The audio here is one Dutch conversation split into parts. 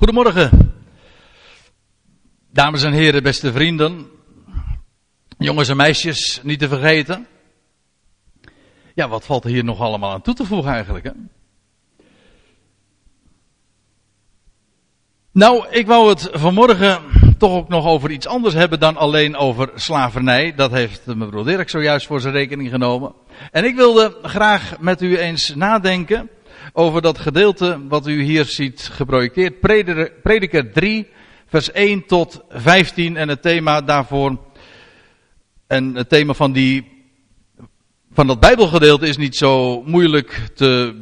Goedemorgen, dames en heren, beste vrienden, jongens en meisjes, niet te vergeten. Ja, wat valt er hier nog allemaal aan toe te voegen eigenlijk? Hè? Nou, ik wou het vanmorgen toch ook nog over iets anders hebben dan alleen over slavernij. Dat heeft broer Dirk zojuist voor zijn rekening genomen. En ik wilde graag met u eens nadenken over dat gedeelte wat u hier ziet geprojecteerd. Prediker 3, vers 1 tot 15 en het thema daarvoor. En het thema van, die, van dat Bijbelgedeelte is niet zo moeilijk te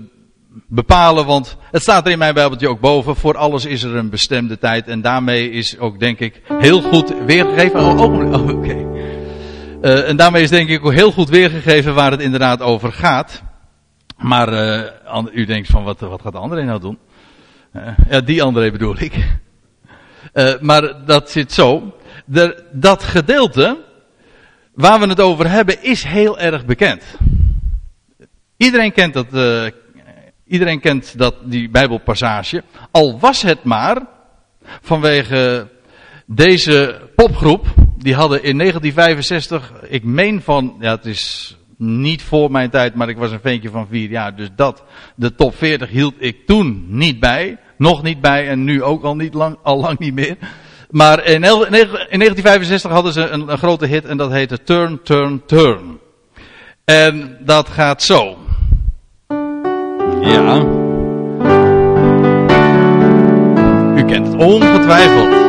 bepalen, want het staat er in mijn Bijbeltje ook boven. Voor alles is er een bestemde tijd en daarmee is ook denk ik heel goed weergegeven. Oh, oh, oh oké. Uh, en daarmee is denk ik ook heel goed weergegeven waar het inderdaad over gaat. Maar uh, u denkt van wat, wat gaat André nou doen? Uh, ja, die André bedoel ik. Uh, maar dat zit zo. De, dat gedeelte waar we het over hebben is heel erg bekend. Iedereen kent dat, iedereen kent dat, die Bijbelpassage. Al was het maar vanwege deze popgroep. Die hadden in 1965, ik meen van, ja het is niet voor mijn tijd, maar ik was een ventje van vier jaar. Dus dat, de top 40 hield ik toen niet bij. Nog niet bij en nu ook al, niet lang, al lang niet meer. Maar in, 1965 hadden ze een, een grote hit en dat heette Turn, Turn, Turn. En dat gaat zo. Ja. U kent het ongetwijfeld.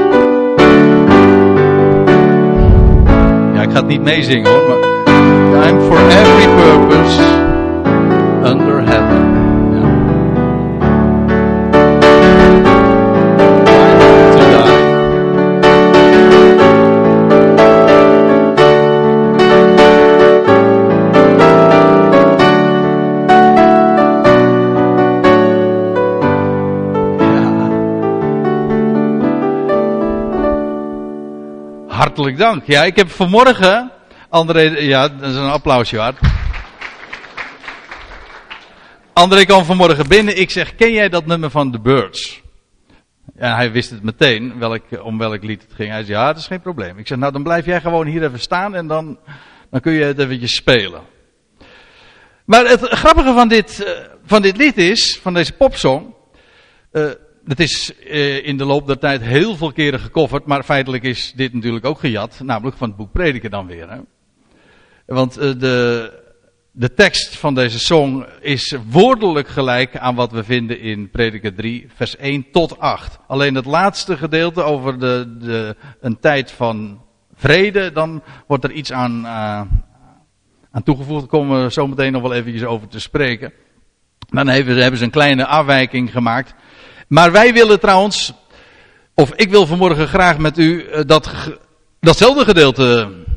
Ja, ik ga het niet meezingen hoor, maar... Time for every purpose under heaven. Hartelijk dank. Ja, ik heb vanmorgen André, ja, dat is een applausje waard. André kwam vanmorgen binnen. Ik zeg, ken jij dat nummer van The Birds? Ja, hij wist het meteen welk, om welk lied het ging. Hij zei, ja, dat is geen probleem. Ik zeg, nou dan blijf jij gewoon hier even staan en dan, dan kun je het eventjes spelen. Maar het grappige van dit, uh, van dit lied is, van deze popsong, uh, het is uh, in de loop der tijd heel veel keren gecoverd, maar feitelijk is dit natuurlijk ook gejat, namelijk van het boek Prediker dan weer. Want uh, de, de tekst van deze song is woordelijk gelijk aan wat we vinden in Prediker 3, vers 1 tot 8. Alleen het laatste gedeelte over de, de, een tijd van vrede, dan wordt er iets aan, uh, aan toegevoegd. Daar komen we zo meteen nog wel eventjes over te spreken. Dan hebben, hebben ze een kleine afwijking gemaakt. Maar wij willen trouwens, of ik wil vanmorgen graag met u uh, dat, datzelfde gedeelte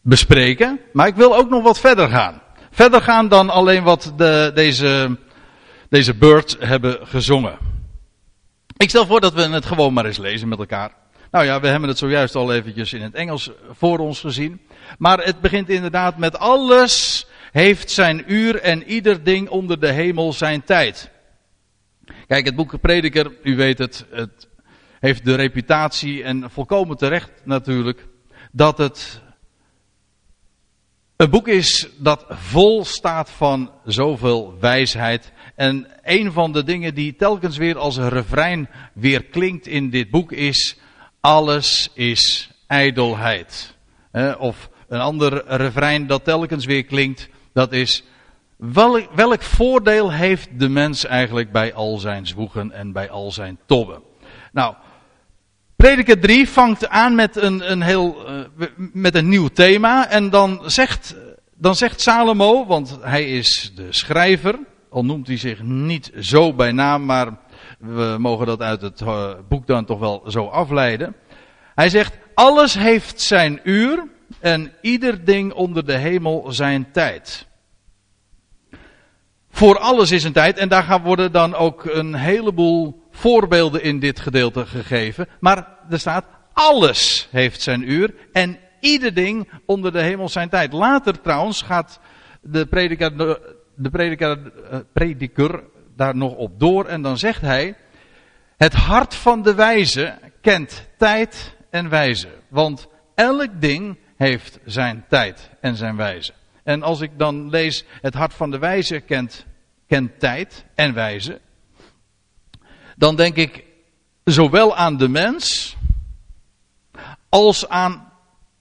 bespreken. Maar ik wil ook nog wat verder gaan. Verder gaan dan alleen wat de, deze, deze birds hebben gezongen. Ik stel voor dat we het gewoon maar eens lezen met elkaar. Nou ja, we hebben het zojuist al eventjes in het Engels voor ons gezien. Maar het begint inderdaad met alles heeft zijn uur en ieder ding onder de hemel zijn tijd. Kijk, het boek Prediker, u weet het, het heeft de reputatie en volkomen terecht natuurlijk, dat het een boek is dat vol staat van zoveel wijsheid. En een van de dingen die telkens weer als een refrein weer klinkt in dit boek is: alles is ijdelheid. Of een ander refrein dat telkens weer klinkt, dat is: welk, welk voordeel heeft de mens eigenlijk bij al zijn zwoegen en bij al zijn tobben? Nou, Prediker 3 vangt aan met een, een heel, uh, met een nieuw thema. En dan zegt, dan zegt Salomo, want hij is de schrijver, al noemt hij zich niet zo bij naam, maar we mogen dat uit het uh, boek dan toch wel zo afleiden. Hij zegt, alles heeft zijn uur en ieder ding onder de hemel zijn tijd. Voor alles is een tijd en daar gaan worden dan ook een heleboel voorbeelden in dit gedeelte gegeven. Maar er staat, alles heeft zijn uur en ieder ding onder de hemel zijn tijd. Later trouwens gaat de prediker, de prediker, eh, prediker daar nog op door en dan zegt hij, Het hart van de wijze kent tijd en wijze. Want elk ding heeft zijn tijd en zijn wijze. En als ik dan lees, het hart van de wijze kent, kent tijd en wijze. Dan denk ik zowel aan de mens als aan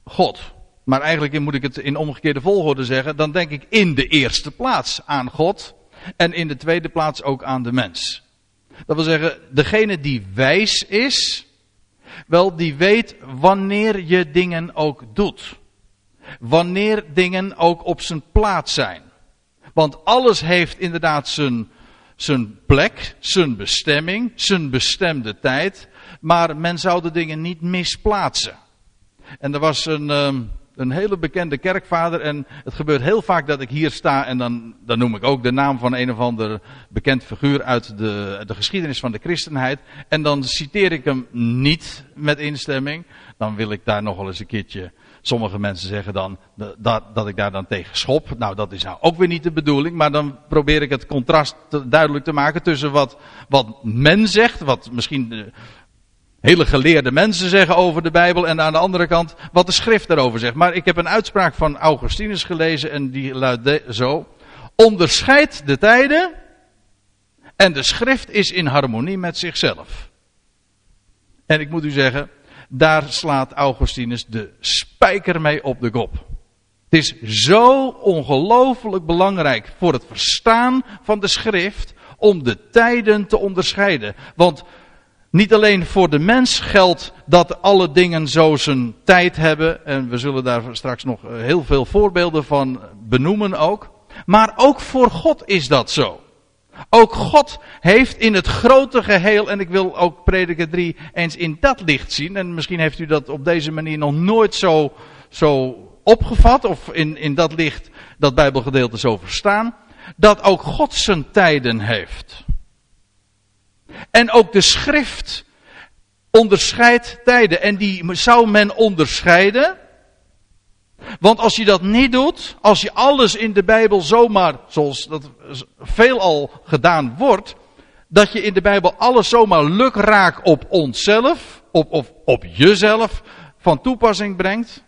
God. Maar eigenlijk moet ik het in omgekeerde volgorde zeggen. Dan denk ik in de eerste plaats aan God. En in de tweede plaats ook aan de mens. Dat wil zeggen, degene die wijs is, wel die weet wanneer je dingen ook doet. Wanneer dingen ook op zijn plaats zijn. Want alles heeft inderdaad zijn, zijn plek, zijn bestemming, zijn bestemde tijd. Maar men zou de dingen niet misplaatsen. En er was een, ehm, een hele bekende kerkvader. En het gebeurt heel vaak dat ik hier sta en dan, dan noem ik ook de naam van een of ander bekend figuur uit de, de geschiedenis van de christenheid. En dan citeer ik hem niet met instemming. Dan wil ik daar nog wel eens een keertje. Sommige mensen zeggen dan dat, dat ik daar dan tegen schop. Nou, dat is nou ook weer niet de bedoeling. Maar dan probeer ik het contrast duidelijk te maken tussen wat, wat men zegt. Wat misschien eh, hele geleerde mensen zeggen over de Bijbel en aan de andere kant wat de schrift daarover zegt. Maar ik heb een uitspraak van Augustinus gelezen en die luidt zo. Onderscheid de tijden en de schrift is in harmonie met zichzelf. En ik moet u zeggen, daar slaat Augustinus de spijker mee op de kop. Het is zo ongelooflijk belangrijk voor het verstaan van de schrift om de tijden te onderscheiden. Want niet alleen voor de mens geldt dat alle dingen zo zijn tijd hebben. En we zullen daar straks nog eh, heel veel voorbeelden van benoemen ook. Maar ook voor God is dat zo. Ook God heeft in het grote geheel, en ik wil ook prediker 3 eens in dat licht zien. En misschien heeft u dat op deze manier nog nooit zo, zo opgevat, of in, in dat licht dat Bijbelgedeelte zo verstaan. Dat ook God zijn tijden heeft. En ook de schrift onderscheidt tijden. En die zou men onderscheiden. Want als je dat niet doet, als je alles in de Bijbel zomaar, zoals dat veelal gedaan wordt, dat je in de Bijbel alles zomaar lukraak op onszelf, op, of op jezelf, van toepassing brengt,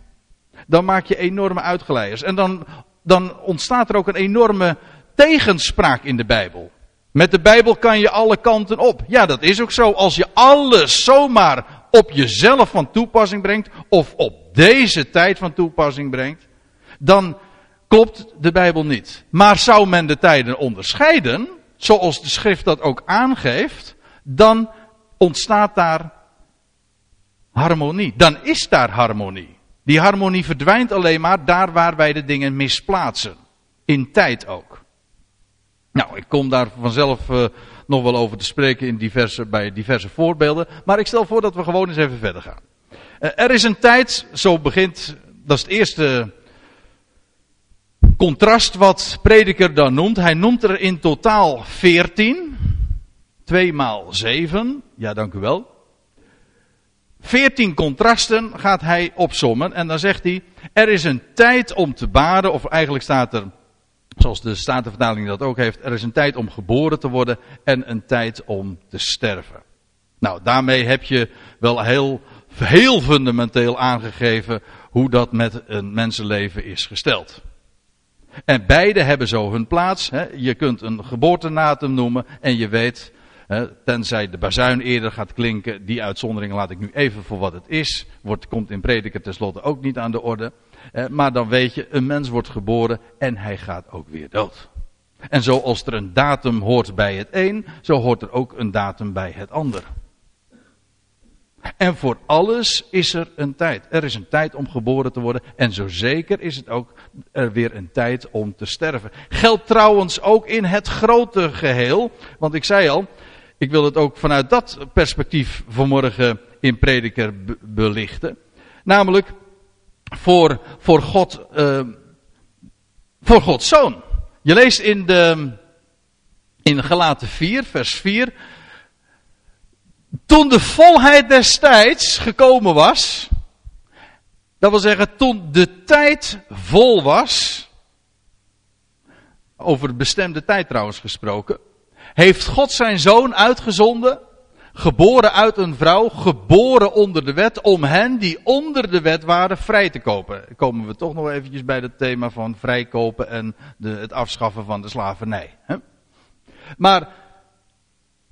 dan maak je enorme uitgeleiders. En dan, dan ontstaat er ook een enorme tegenspraak in de Bijbel. Met de Bijbel kan je alle kanten op. Ja, dat is ook zo. Als je alles zomaar op jezelf van toepassing brengt, of op deze tijd van toepassing brengt, dan klopt de Bijbel niet. Maar zou men de tijden onderscheiden, zoals de schrift dat ook aangeeft, dan ontstaat daar harmonie. Dan is daar harmonie. Die harmonie verdwijnt alleen maar daar waar wij de dingen misplaatsen. In tijd ook. Nou, ik kom daar vanzelf uh, nog wel over te spreken in diverse, bij diverse voorbeelden. Maar ik stel voor dat we gewoon eens even verder gaan. Uh, er is een tijd, zo begint, dat is het eerste contrast wat prediker dan noemt. Hij noemt er in totaal 14. 2 maal 7. Ja, dank u wel. 14 contrasten gaat hij opsommen. En dan zegt hij: Er is een tijd om te baden, of eigenlijk staat er Zoals de Statenvertaling dat ook heeft. Er is een tijd om geboren te worden en een tijd om te sterven. Nou, daarmee heb je wel heel, heel fundamenteel aangegeven hoe dat met een mensenleven is gesteld. En beide hebben zo hun plaats. Hè. Je kunt een geboortenatum noemen en je weet, hè, tenzij de bazuin eerder gaat klinken, die uitzondering laat ik nu even voor wat het is. Wordt, komt in prediker tenslotte ook niet aan de orde. Eh, maar dan weet je, een mens wordt geboren en hij gaat ook weer dood. En zoals er een datum hoort bij het een, zo hoort er ook een datum bij het ander. En voor alles is er een tijd. Er is een tijd om geboren te worden. En zo zeker is het ook er weer een tijd om te sterven. Geldt trouwens ook in het grote geheel. Want ik zei al, ik wil het ook vanuit dat perspectief vanmorgen in prediker belichten. Namelijk, voor, voor God, uh, voor Gods zoon. Je leest in de, in Galaten 4, vers 4. Toen de volheid des tijds gekomen was, dat wil zeggen toen de tijd vol was, over de bestemde tijd trouwens gesproken, heeft God zijn zoon uitgezonden, Geboren uit een vrouw, geboren onder de wet, om hen die onder de wet waren vrij te kopen. komen we toch nog eventjes bij het thema van vrijkopen en de, het afschaffen van de slavernij. Hè? Maar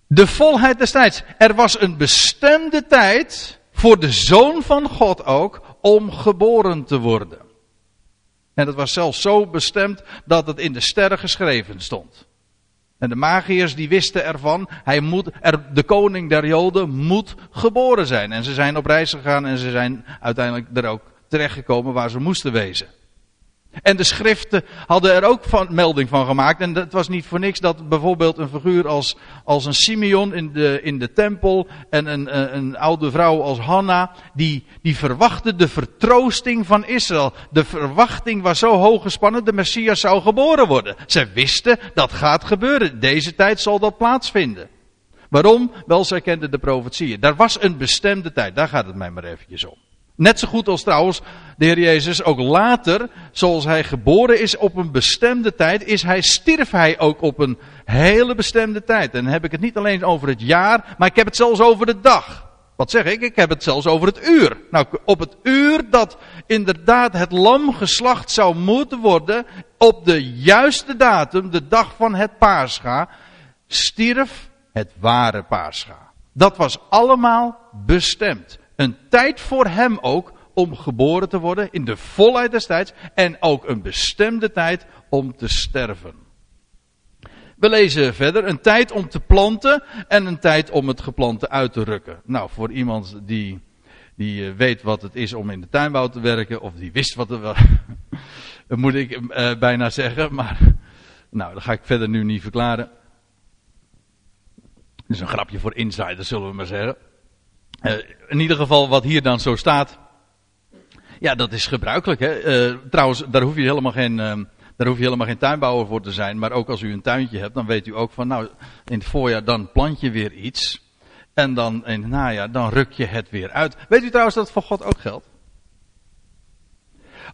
de volheid des tijds. Er was een bestemde tijd voor de zoon van God ook om geboren te worden. En dat was zelfs zo bestemd dat het in de sterren geschreven stond. En de magiërs die wisten ervan, hij moet, er, de koning der Joden moet geboren zijn. En ze zijn op reis gegaan en ze zijn uiteindelijk er ook terechtgekomen waar ze moesten wezen. En de schriften hadden er ook van, melding van gemaakt. En het was niet voor niks dat bijvoorbeeld een figuur als, als een Simeon in de, in de tempel en een, een, een oude vrouw als Hanna, die, die verwachtte de vertroosting van Israël. De verwachting was zo hoog gespannen, de Messias zou geboren worden. Ze wisten dat gaat gebeuren. Deze tijd zal dat plaatsvinden. Waarom? Wel, zij kenden de profetieën. Daar was een bestemde tijd. Daar gaat het mij maar eventjes om. Net zo goed als trouwens de Heer Jezus ook later, zoals hij geboren is op een bestemde tijd, is hij, stierf hij ook op een hele bestemde tijd. En dan heb ik het niet alleen over het jaar, maar ik heb het zelfs over de dag. Wat zeg ik? Ik heb het zelfs over het uur. Nou, op het uur dat inderdaad het lam geslacht zou moeten worden, op de juiste datum, de dag van het paascha, stierf het ware paascha. Dat was allemaal bestemd. Een tijd voor hem ook om geboren te worden in de volheid des tijds en ook een bestemde tijd om te sterven. We lezen verder een tijd om te planten en een tijd om het geplante uit te rukken. Nou, voor iemand die, die eh, weet wat het is om in de tuinbouw te werken, of die wist wat het was, moet ik uh, bijna zeggen, maar nou, dat ga ik verder nu niet verklaren. Dat is een grapje voor insiders, zullen we maar zeggen. Uh, in ieder geval wat hier dan zo staat. Ja, dat is gebruikelijk. Hè? Uh, trouwens, daar hoef je helemaal geen, uh, daar hoef je helemaal geen tuinbouwer voor te zijn. Maar ook als u een tuintje hebt, dan weet u ook van, nou, in het voorjaar dan plant je weer iets. En dan in het najaar, dan ruk je het weer uit. Weet u trouwens dat het voor God ook geldt?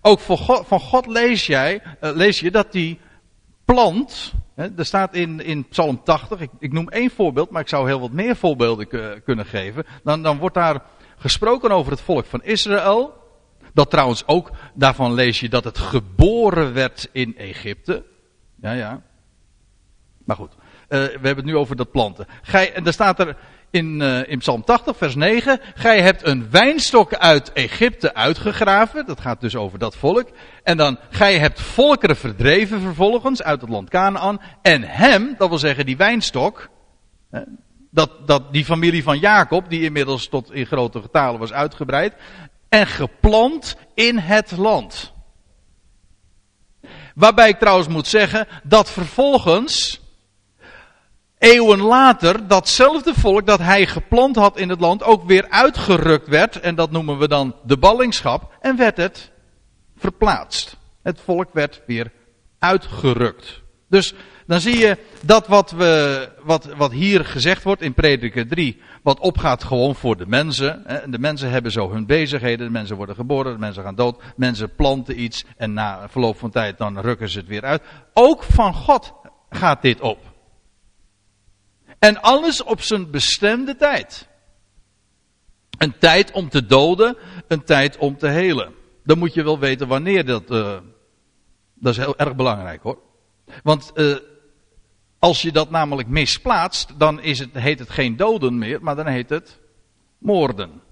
Ook voor God, van God lees, jij, lees je dat die plant, er staat in, in Psalm 80, ik, ik, noem één voorbeeld, maar ik zou heel wat meer voorbeelden kunnen geven. Dan, dan wordt daar gesproken over het volk van Israël. Dat trouwens ook, daarvan lees je dat het geboren werd in Egypte. Ja, ja. Maar goed, uh, we hebben het nu over dat planten. Gij, en daar staat er in, uh, in Psalm 80, vers 9. Gij hebt een wijnstok uit Egypte uitgegraven. Dat gaat dus over dat volk. En dan, gij hebt volkeren verdreven vervolgens uit het land Canaan. En hem, dat wil zeggen die wijnstok. Dat, dat die familie van Jacob, die inmiddels tot in grote getalen was uitgebreid. En geplant in het land. Waarbij ik trouwens moet zeggen dat vervolgens eeuwen later datzelfde volk dat hij geplant had in het land ook weer uitgerukt werd. En dat noemen we dan de ballingschap. En werd het verplaatst. Het volk werd weer uitgerukt. Dus dan zie je dat wat, we, wat, wat hier gezegd wordt in Prediker 3, wat opgaat gewoon voor de mensen. De mensen hebben zo hun bezigheden, de mensen worden geboren, de mensen gaan dood, mensen planten iets en na verloop van tijd dan rukken ze het weer uit. Ook van God gaat dit op. En alles op zijn bestemde tijd. Een tijd om te doden, een tijd om te helen. Dan moet je wel weten wanneer dat. Uh, dat is heel erg belangrijk hoor. Want uh, als je dat namelijk misplaatst, dan is het, heet het geen doden meer, maar dan heet het moorden.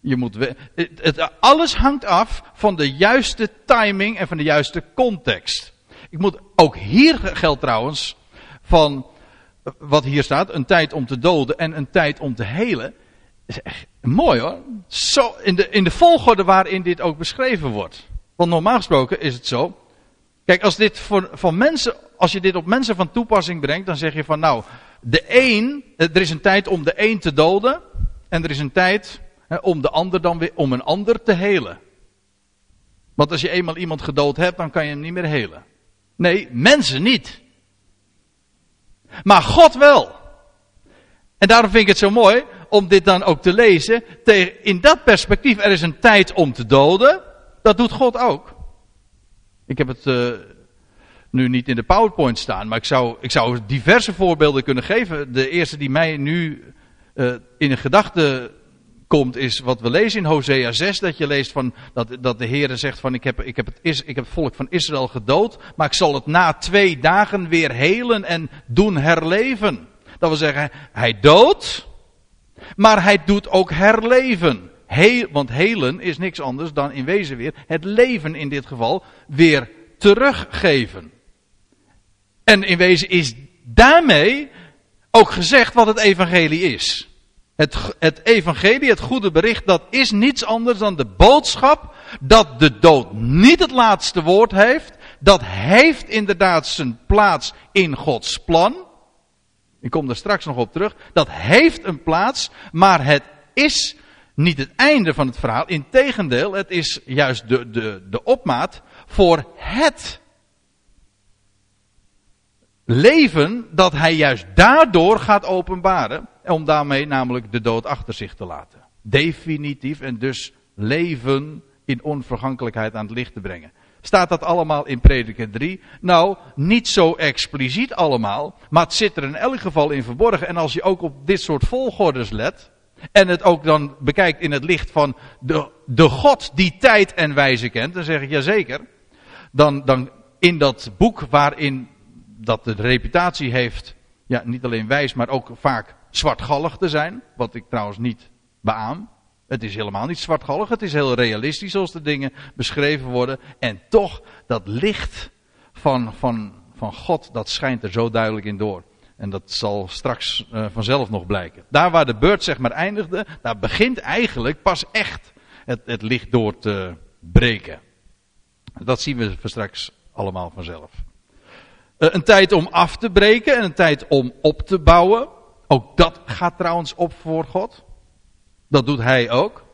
Je moet, het, het, alles hangt af van de juiste timing en van de juiste context. Ik moet, ook hier geldt trouwens van wat hier staat, een tijd om te doden en een tijd om te helen. is echt mooi hoor. Zo, in, de, in de volgorde waarin dit ook beschreven wordt. Want normaal gesproken is het zo. Kijk, als, dit voor, van mensen, als je dit op mensen van toepassing brengt, dan zeg je van nou, de een, er is een tijd om de een te doden. En er is een tijd hè, om de ander dan weer, om een ander te helen. Want als je eenmaal iemand gedood hebt, dan kan je hem niet meer helen. Nee, mensen niet. Maar God wel. En daarom vind ik het zo mooi om dit dan ook te lezen. In dat perspectief, er is een tijd om te doden. Dat doet God ook. Ik heb het uh, nu niet in de PowerPoint staan, maar ik zou, ik zou diverse voorbeelden kunnen geven. De eerste die mij nu uh, in een gedachte komt, is wat we lezen in Hosea 6. Dat je leest van, dat, dat de Heer zegt van ik heb, ik, heb het, ik heb het volk van Israël gedood. Maar ik zal het na twee dagen weer helen en doen herleven. Dat wil zeggen, hij doodt, maar hij doet ook herleven. Heel, want helen is niks anders dan in wezen weer het leven in dit geval weer teruggeven. En in wezen is daarmee ook gezegd wat het evangelie is. Het, het evangelie, het goede bericht, dat is niets anders dan de boodschap dat de dood niet het laatste woord heeft. Dat heeft inderdaad zijn plaats in Gods plan. Ik kom daar straks nog op terug. Dat heeft een plaats, maar het is niet het einde van het verhaal. Integendeel, het is juist de, de, de opmaat voor het leven dat hij juist daardoor gaat openbaren. Om daarmee namelijk de dood achter zich te laten. Definitief en dus leven in onvergankelijkheid aan het licht te brengen. Staat dat allemaal in prediker 3? Nou, niet zo expliciet allemaal, maar het zit er in elk geval in verborgen. En als je ook op dit soort volgordes let, en het ook dan bekijkt in het licht van de, de God die tijd en wijze kent, dan zeg ik ja zeker. Dan, dan in dat boek waarin dat de reputatie heeft, ja, niet alleen wijs, maar ook vaak zwartgallig te zijn. Wat ik trouwens niet beaam. Het is helemaal niet zwartgallig, het is heel realistisch zoals de dingen beschreven worden. En toch, dat licht van, van, van God, dat schijnt er zo duidelijk in door. En dat zal straks uh, vanzelf nog blijken. Daar waar de beurt zeg maar eindigde, daar begint eigenlijk pas echt het, het licht door te breken. Dat zien we straks allemaal vanzelf. Uh, een tijd om af te breken en een tijd om op te bouwen. Ook dat gaat trouwens op voor God. Dat doet hij ook.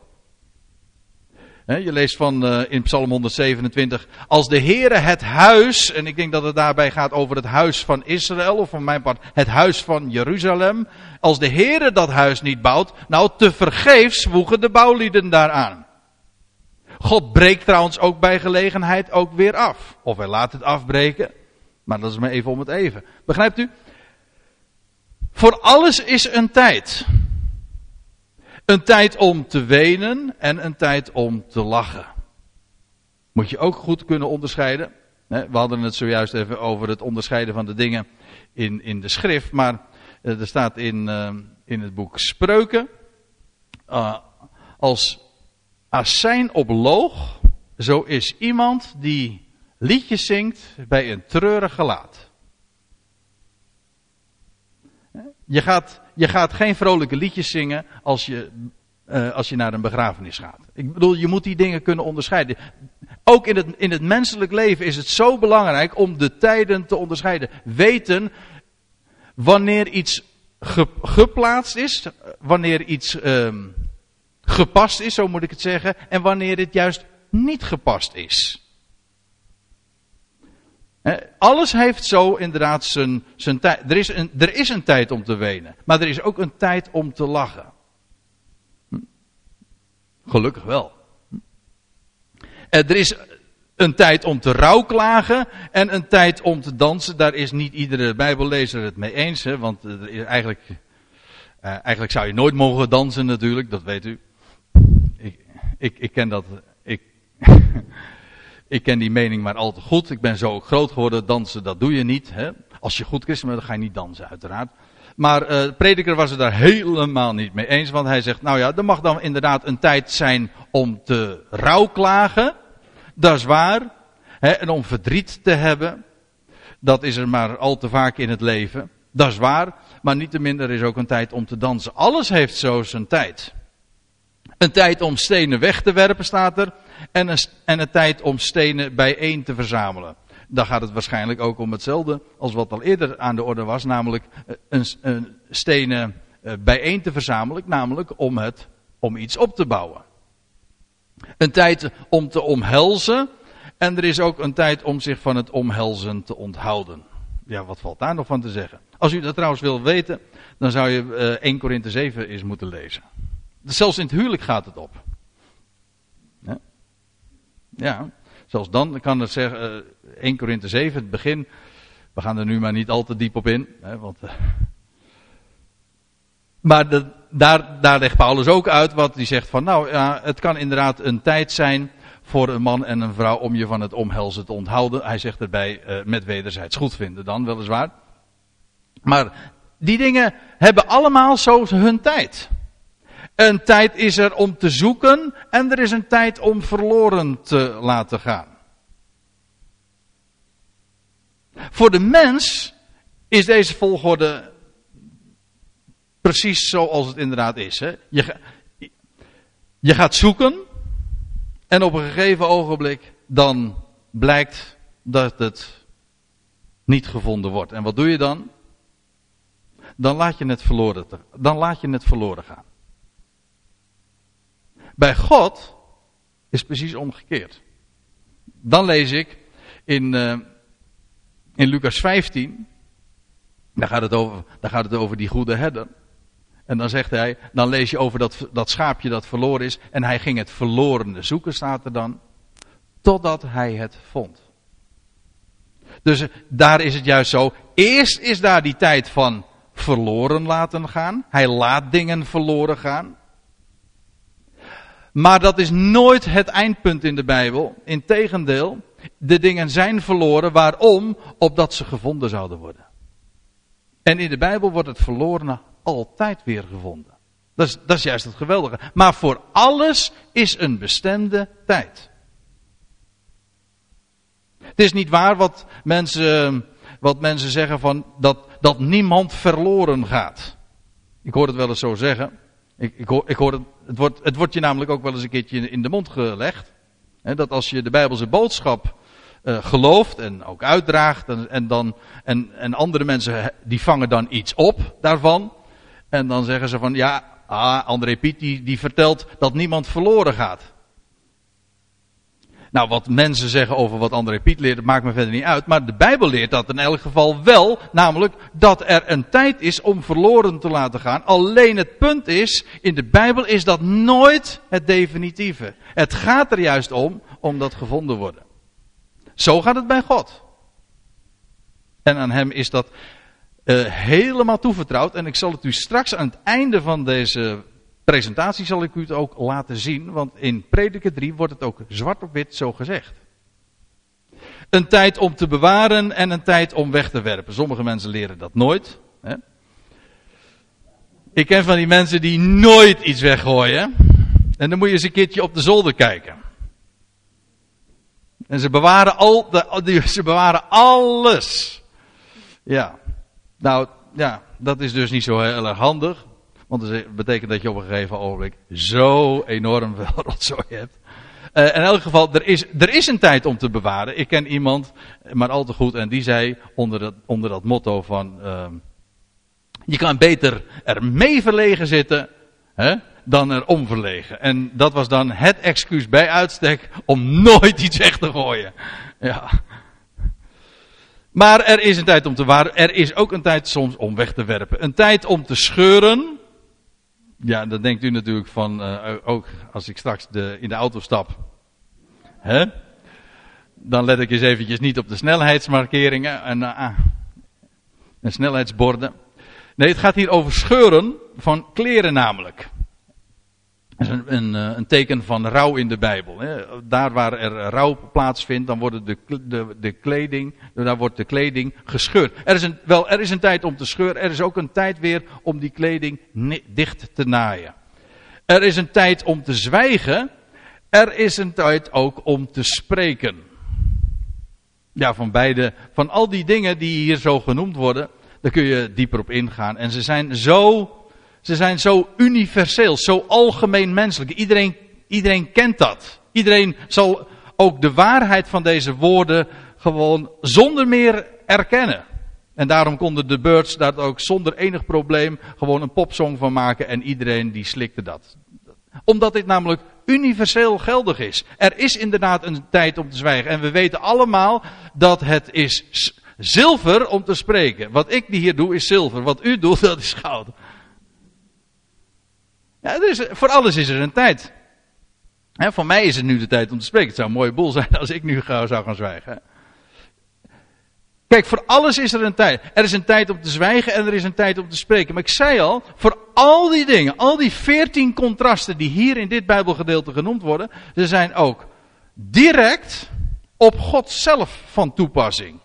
Je leest van uh, in Psalm 127. Als de Heere het huis, en ik denk dat het daarbij gaat over het huis van Israël, of van mijn part het huis van Jeruzalem. Als de Heere dat huis niet bouwt, nou te vergeefs woegen de bouwlieden daaraan. God breekt trouwens ook bij gelegenheid ook weer af. Of hij laat het afbreken. Maar dat is maar even om het even. Begrijpt u? Voor alles is een tijd. Een tijd om te wenen en een tijd om te lachen. Moet je ook goed kunnen onderscheiden. We hadden het zojuist even over het onderscheiden van de dingen in, in de schrift. Maar eh, er staat in, eh, in het boek Spreuken. Uh, als assijn op loog, zo is iemand die liedjes zingt bij een treurig gelaat. Je gaat, je gaat geen vrolijke liedjes zingen als je, uh, als je naar een begrafenis gaat. Ik bedoel, je moet die dingen kunnen onderscheiden. Ook in het, in het menselijk leven is het zo belangrijk om de tijden te onderscheiden. Weten wanneer iets ge, geplaatst is, wanneer iets uh, gepast is, zo moet ik het zeggen, en wanneer het juist niet gepast is. Alles heeft zo inderdaad zijn, zijn tijd. Er is, een, er is een tijd om te wenen. Maar er is ook een tijd om te lachen. Hm? Gelukkig wel. Hm? Er is een tijd om te rouwklagen en een tijd om te dansen. Daar is niet iedere bijbellezer het mee eens. Hè, want eigenlijk, uh, eigenlijk zou je nooit mogen dansen natuurlijk, dat weet u. Ik, ik, ik ken dat. Ik, Ik ken die mening maar al te goed. Ik ben zo groot geworden. Dansen, dat doe je niet. Hè? Als je goed christen bent, dan ga je niet dansen, uiteraard. Maar uh, prediker was het daar helemaal niet mee eens. Want hij zegt, nou ja, er mag dan inderdaad een tijd zijn om te rouwklagen. Dat is waar. Hè? En om verdriet te hebben. Dat is er maar al te vaak in het leven. Dat is waar. Maar niet te minder is ook een tijd om te dansen. Alles heeft zo zijn tijd. Een tijd om stenen weg te werpen staat er. En een, en een tijd om stenen bijeen te verzamelen. Dan gaat het waarschijnlijk ook om hetzelfde als wat al eerder aan de orde was. Namelijk eh, een, een stenen eh, bijeen te verzamelen. Namelijk om, het, om iets op te bouwen. Een tijd om te omhelzen. En er is ook een tijd om zich van het omhelzen te onthouden. Ja, wat valt daar nog van te zeggen? Als u dat trouwens wil weten, dan zou je uh, 1 Korinthe 7 eens moeten lezen. Zelfs in het huwelijk gaat het op. Ja, Zelfs dan kan het zeggen, 1 Korinthe 7, het begin. We gaan er nu maar niet al te diep op in. Hè, want, maar de, daar, daar legt Paulus ook uit wat hij zegt van nou ja, het kan inderdaad een tijd zijn voor een man en een vrouw om je van het omhelzen te onthouden. Hij zegt erbij uh, met wederzijds goed vinden dan weliswaar. Maar die dingen hebben allemaal zo hun tijd. Een tijd is er om te zoeken en er is een tijd om verloren te laten gaan. Voor de mens is deze volgorde precies zoals het inderdaad is. Hè? Je, je gaat zoeken en op een gegeven ogenblik dan blijkt dat het niet gevonden wordt. En wat doe je dan? Dan laat je het verloren, dan laat je het verloren gaan. Bij God is precies omgekeerd. Dan lees ik in, uh, in Lucas 15. Daar gaat, het over, daar gaat het over die goede herder. En dan zegt hij, dan lees je over dat, dat schaapje dat verloren is. En hij ging het verlorene zoeken, staat er dan. Totdat hij het vond. Dus eh, daar is het juist zo. Eerst is daar die tijd van verloren laten gaan. Hij laat dingen verloren gaan. Maar dat is nooit het eindpunt in de Bijbel. Integendeel, de dingen zijn verloren. Waarom? Opdat ze gevonden zouden worden. En in de Bijbel wordt het verlorene altijd weer gevonden. Dat is, dat is juist het geweldige. Maar voor alles is een bestemde tijd. Het is niet waar wat mensen, wat mensen zeggen van dat, dat niemand verloren gaat. Ik hoor het wel eens zo zeggen. Ik, ik, hoor, ik hoor het, het, wordt, het wordt je namelijk ook wel eens een keertje in de mond gelegd. Hè, dat als je de Bijbelse boodschap uh, gelooft en ook uitdraagt. En, en, dan, en, en andere mensen die vangen dan iets op daarvan. En dan zeggen ze van ja, ah, André Piet die, die vertelt dat niemand verloren gaat. Nou, wat mensen zeggen over wat André Piet leert, dat maakt me verder niet uit. Maar de Bijbel leert dat in elk geval wel. Namelijk dat er een tijd is om verloren te laten gaan. Alleen het punt is, in de Bijbel is dat nooit het definitieve. Het gaat er juist om, om dat gevonden worden. Zo gaat het bij God. En aan hem is dat uh, helemaal toevertrouwd. En ik zal het u straks aan het einde van deze presentatie zal ik u het ook laten zien. Want in Prediker 3 wordt het ook zwart op wit zo gezegd. Een tijd om te bewaren en een tijd om weg te werpen. Sommige mensen leren dat nooit. Hè? Ik ken van die mensen die nooit iets weggooien. En dan moet je eens een keertje op de zolder kijken. En ze bewaren, al de, ze bewaren alles. Ja. Nou, ja, dat is dus niet zo heel erg handig. Want dat betekent dat je op een gegeven ogenblik zo enorm veel rotzooi hebt. Uh, in elk geval, er is, er is een tijd om te bewaren. Ik ken iemand, maar al te goed, en die zei onder dat, onder dat motto van... Uh, je kan beter er mee verlegen zitten hè, dan er om verlegen. En dat was dan het excuus bij uitstek om nooit iets weg te gooien. Ja. Maar er is een tijd om te waren. Er is ook een tijd soms om weg te werpen. Een tijd om te scheuren. Ja, dan denkt u natuurlijk van, uh, ook als ik straks de, in de auto stap. Hè? Dan let ik eens eventjes niet op de snelheidsmarkeringen en, uh, en snelheidsborden. Nee, het gaat hier over scheuren van kleren namelijk. Een, eh, een, teken van rouw in de Bijbel. Daar waar er rouw plaatsvindt, dan wordt de, de, de, kleding, daar wordt de kleding gescheurd. Er is, een, wel, er is een tijd om te scheuren, er is ook een tijd weer om die kleding dicht te naaien. Er is een tijd om te zwijgen, er is een tijd ook om te spreken. Ja, van beide, van al die dingen die hier zo genoemd worden, daar kun je dieper op ingaan. En ze zijn zo ze zijn zo universeel, zo algemeen menselijk. Iedereen, iedereen kent dat. Iedereen zal ook de waarheid van deze woorden gewoon zonder meer erkennen. En daarom konden de Birds daar ook zonder enig probleem gewoon een popsong van maken en iedereen die slikte dat. Omdat dit namelijk universeel geldig is. Er is inderdaad een tijd om te zwijgen. En we weten allemaal dat het is zilver om te spreken. Wat ik hier doe is zilver. Wat u doet dat is goud. Ja, er voor alles is er een tijd. voor mij is het nu de tijd om te spreken. Het zou een mooie boel zijn als ik nu zou gaan zwijgen. Kijk, voor alles is er een tijd. Er is een tijd om te zwijgen en er is een tijd om te spreken. Maar ik zei al, voor al die dingen, al die veertien contrasten die hier in dit Bijbelgedeelte genoemd worden, ze zijn ook direct op God zelf van toepassing.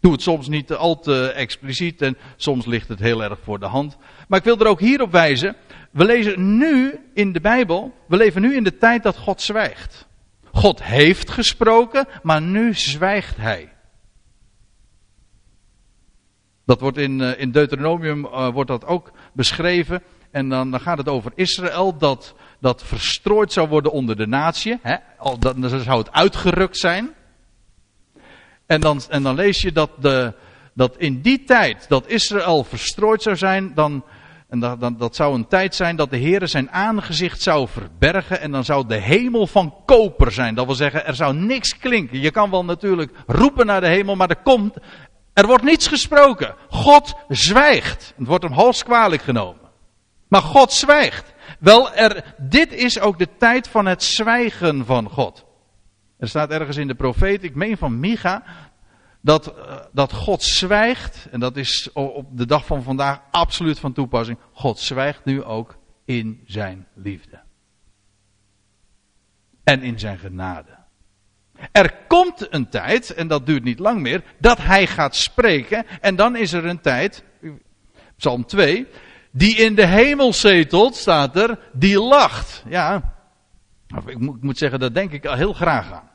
Doe het soms niet al te expliciet en soms ligt het heel erg voor de hand. Maar ik wil er ook hierop wijzen. We lezen nu in de Bijbel, we leven nu in de tijd dat God zwijgt. God heeft gesproken, maar nu zwijgt hij. Dat wordt in, eh, in Deuteronomium uh, wordt dat ook beschreven. En dan, dan, gaat het over Israël dat, dat verstrooid zou worden onder de natie. Hè? Dan zou het uitgerukt zijn. En dan, en dan lees je dat, de, dat in die tijd dat Israël verstrooid zou zijn, dan, en dat, dat, zou een tijd zijn dat de Heer zijn aangezicht zou verbergen en dan zou de hemel van koper zijn. Dat wil zeggen, er zou niks klinken. Je kan wel natuurlijk roepen naar de hemel, maar er komt, er wordt niets gesproken. God zwijgt. Het wordt hem hoogst kwalijk genomen. Maar God zwijgt. Wel, er, dit is ook de tijd van het zwijgen van God. Er staat ergens in de profeet, ik meen van Micha, dat, eh, dat God zwijgt. En dat is op de dag van vandaag absoluut van toepassing. God zwijgt nu ook in zijn liefde. En in zijn genade. Er komt een tijd, en dat duurt niet lang meer, dat hij gaat spreken. En dan is er een tijd, Psalm 2, die in de hemel zetelt, staat er, die lacht. Ja, ik moet, zeggen, daar denk ik heel graag aan.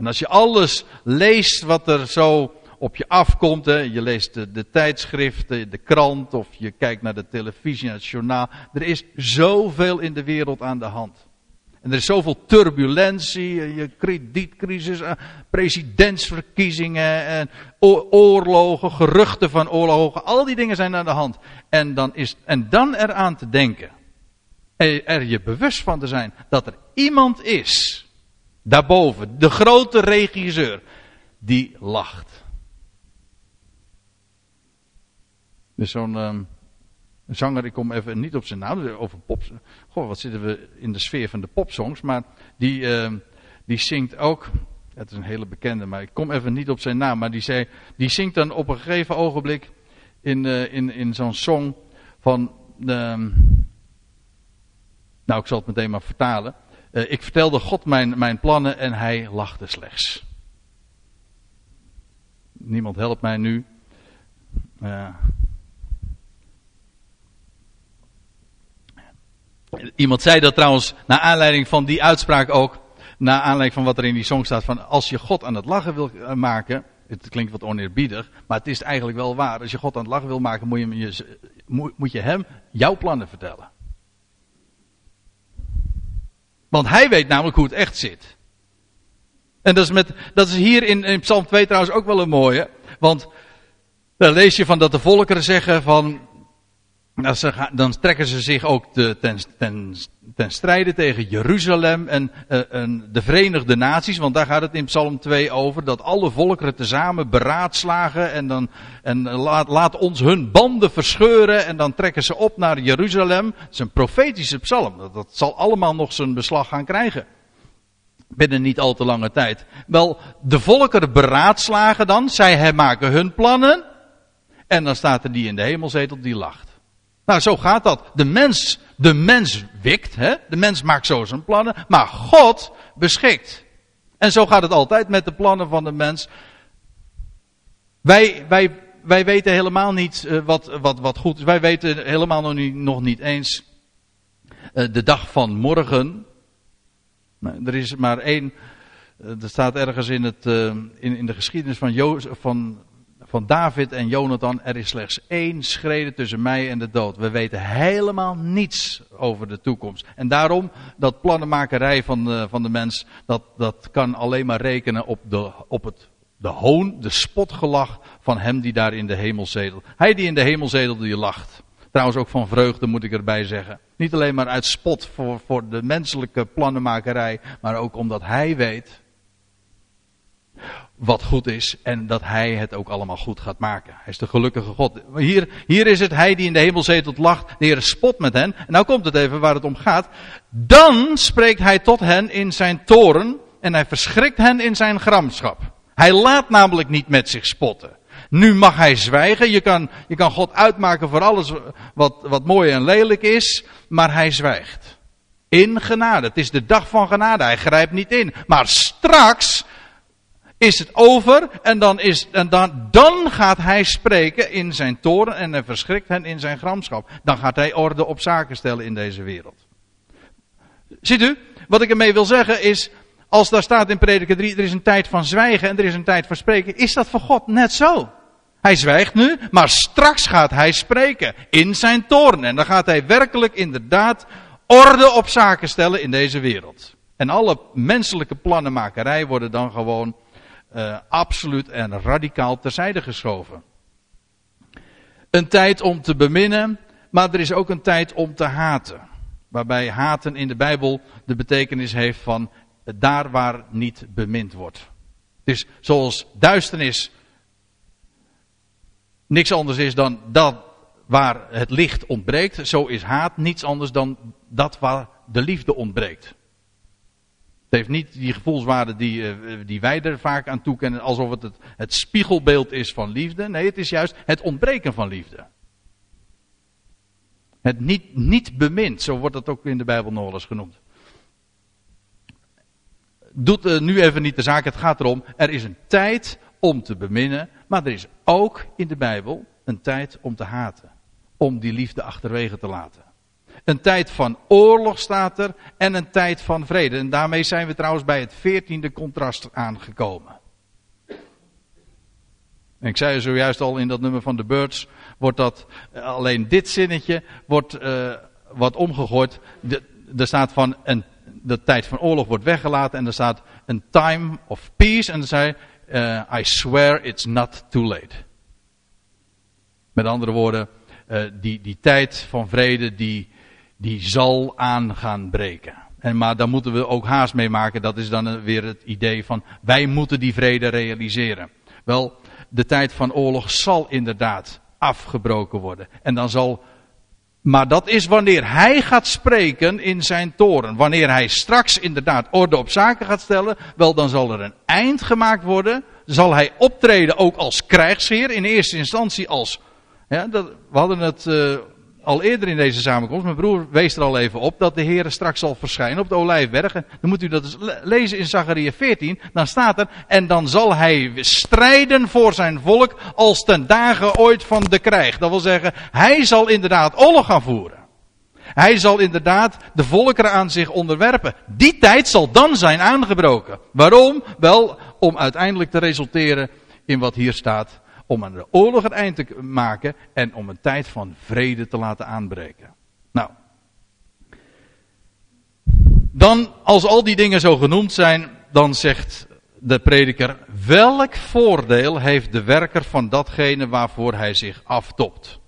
En als je alles leest wat er zo op je afkomt, hè, je leest de, tijdschriften, de krant of je kijkt naar de televisie, naar het journaal. Er is zoveel in de wereld aan de hand. En er is zoveel turbulentie, eh, je kredietcrisis, eh, presidentsverkiezingen, en oorlogen, geruchten van oorlogen. Al die dingen zijn aan de hand. En dan, is, en dan eraan te denken, er je bewust van te zijn dat er iemand is, daarboven, de grote regisseur, die lacht. Dus zo'n... Um, een zanger, ik kom even niet op zijn naam, over pop. Goh, wat zitten we in de sfeer van de popsongs. Maar die, uh, die zingt ook. Het is een hele bekende, maar ik kom even niet op zijn naam. Maar die, zei, die zingt dan op een gegeven ogenblik in, uh, in, in zo'n song van. Uh, nou, ik zal het meteen maar vertalen. Uh, ik vertelde God mijn, mijn plannen en hij lachte slechts. Niemand helpt mij nu. Uh, Iemand zei dat trouwens, naar aanleiding van die uitspraak ook, naar aanleiding van wat er in die song staat, van als je God aan het lachen wil eh, maken, het klinkt wat oneerbiedig, maar het is eigenlijk wel waar. Als je God aan het lachen wil maken, moet je, moet je hem jouw plannen vertellen. Want hij weet namelijk hoe het echt zit. En dat is, met, dat is hier in, in Psalm 2 trouwens ook wel een mooie. Want dan lees je van dat de volkeren zeggen van dan trekken ze zich ook ten, ten, ten, strijde tegen Jeruzalem en, uh, en, de Verenigde Naties, want daar gaat het in Psalm 2 over, dat alle volkeren tezamen beraadslagen en, dan, en laat, ons hun banden verscheuren en dan trekken ze op naar Jeruzalem. Het is een profetische psalm, dat, dat zal allemaal nog zijn beslag gaan krijgen. Binnen niet al te lange tijd. Wel, de volkeren beraadslagen dan, zij maken hun plannen, en dan staat er die in de hemelzetel die lacht. Nou, zo gaat dat. De mens, de mens wikt, hè? de mens maakt zo zijn plannen, maar God beschikt. En zo gaat het altijd met de plannen van de mens. Wij, wij, wij weten helemaal niet uh, wat, wat, wat goed is. Wij weten helemaal nog niet, nog niet eens uh, de dag van morgen. Nou, er is maar één. Uh, er staat ergens in, het, in, in de geschiedenis van, jo van van David en Jonathan, er is slechts één schrede tussen mij en de dood. We weten helemaal niets over de toekomst. En daarom, dat plannenmakerij van de, van de mens, dat, dat kan alleen maar rekenen op, de, op het, de hoon, de spotgelach van hem die daar in de hemel zedelt. Hij die in de hemel zedelt, die lacht. Trouwens ook van vreugde moet ik erbij zeggen. Niet alleen maar uit spot voor, voor de menselijke plannenmakerij, maar ook omdat hij weet wat goed is en dat hij het ook allemaal goed gaat maken. Hij is de gelukkige God. Hier, hier is het hij die in de hemel zetelt lacht, de Heer spot met hen. En nou komt het even waar het om gaat. Dan spreekt hij tot hen in zijn toren en hij verschrikt hen in zijn gramschap. Hij laat namelijk niet met zich spotten. Nu mag hij zwijgen. Je kan, je kan God uitmaken voor alles wat, wat mooi en lelijk is, maar hij zwijgt. In genade. Het is de dag van genade. Hij grijpt niet in. Maar straks is het over en dan, is, en dan, dan gaat hij spreken in zijn toren en verschrikt hen in zijn gramschap. Dan gaat hij orde op zaken stellen in deze wereld. Ziet u, wat ik ermee wil zeggen is, als daar staat in Prediker 3, er is een tijd van zwijgen en er is een tijd van spreken, is dat voor God net zo. Hij zwijgt nu, maar straks gaat hij spreken in zijn toren. En dan gaat hij werkelijk inderdaad orde op zaken stellen in deze wereld. En alle menselijke plannenmakerij worden dan gewoon uh, absoluut en radicaal terzijde geschoven. Een tijd om te beminnen, maar er is ook een tijd om te haten. Waarbij haten in de Bijbel de betekenis heeft van daar waar niet bemind wordt. Dus zoals duisternis niks anders is dan dat waar het licht ontbreekt, zo is haat niets anders dan dat waar de liefde ontbreekt. Het heeft niet die gevoelswaarde die, eh, die wij er vaak aan toekennen, alsof het, het spiegelbeeld is van liefde. Nee, het is juist het ontbreken van liefde. Het niet, niet bemind, zo wordt dat ook in de Bijbel nog eens genoemd. Doet uh, nu even niet de zaak, het gaat erom, er is een tijd om te beminnen, maar er is ook in de Bijbel een tijd om te haten. Om die liefde achterwege te laten. Een tijd van oorlog staat er en een tijd van vrede. En daarmee zijn we trouwens bij het veertiende contrast aangekomen. En ik zei zojuist al in dat nummer van de Birds, wordt dat, eh, alleen dit zinnetje wordt uh, wat omgegooid. Er staat van een, de tijd van oorlog wordt weggelaten en er staat een time of peace. En dan zei uh, I swear it's not too late. Met andere woorden, die, die tijd van vrede die, die zal aan gaan breken. En, maar daar moeten we ook haast mee maken. Dat is dan weer het idee van wij moeten die vrede realiseren. Wel, de tijd van oorlog zal inderdaad afgebroken worden. En dan zal maar dat is wanneer hij gaat spreken in zijn toren. Wanneer hij straks inderdaad orde op zaken gaat stellen, wel dan zal er een eind gemaakt worden. Zal hij optreden ook als krijgsheer, in eerste instantie als. Ja, dat, we hadden het uh, al eerder in deze samenkomst, mijn broer wees er al even op, dat de Heer straks zal verschijnen op de Olijfbergen. Dan moet u dat lezen in Zachariah 14, dan staat er, en dan zal hij strijden voor zijn volk als ten dagen ooit van de krijg. Dat wil zeggen, hij zal inderdaad oorlog gaan voeren. Hij zal inderdaad de volkeren aan zich onderwerpen. Die tijd zal dan zijn aangebroken. Waarom? Wel, om uiteindelijk te resulteren in wat hier staat om aan de oorlog het eind te maken en om een tijd van vrede te laten aanbreken. Nou, dan als al die dingen zo genoemd zijn, dan zegt de prediker, welk voordeel heeft de werker van datgene waarvoor hij zich aftopt?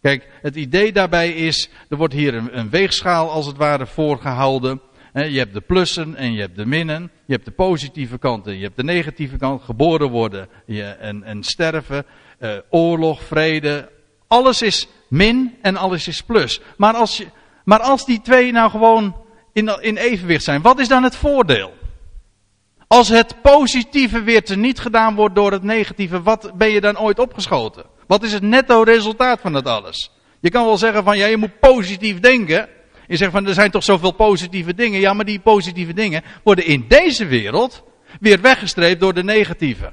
Kijk, het idee daarbij is, er wordt hier een, een weegschaal als het ware voorgehouden. Je hebt de plussen en je hebt de minnen. Je hebt de positieve kant en je hebt de negatieve kant. Geboren worden en, en sterven. Uh, oorlog, vrede. Alles is min en alles is plus. Maar als, je, maar als die twee nou gewoon in, evenwicht zijn, wat is dan het voordeel? Als het positieve weer teniet gedaan wordt door het negatieve, wat ben je dan ooit opgeschoten? Wat is het netto resultaat van dat alles? Je kan wel zeggen van ja, je moet positief denken. Je zegt van er zijn toch zoveel positieve dingen. Ja, maar die positieve dingen worden in deze wereld weer weggestreept door de negatieve.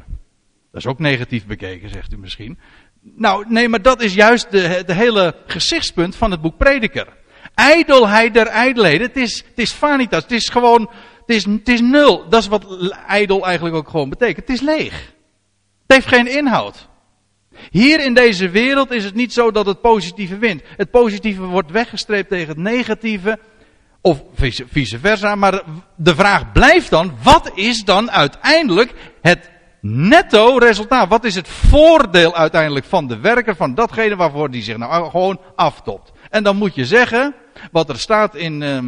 Dat is ook negatief bekeken, zegt u misschien. Nou, nee, maar dat is juist de, het hele gezichtspunt van het boek Prediker. Ijdelheid der ijdelheden. Het is, het is vanitas. Het is gewoon, het is, het is nul. Dat is wat ijdel eigenlijk ook gewoon betekent. Het is leeg. Het heeft geen inhoud. Hier in deze wereld is het niet zo dat het positieve wint. Het positieve wordt weggestreept tegen het negatieve. Of vice versa. Maar de vraag blijft dan, wat is dan uiteindelijk het netto resultaat? Wat is het voordeel uiteindelijk van de werker, van datgene waarvoor die zich nou gewoon aftopt? En dan moet je zeggen, wat er staat in uh,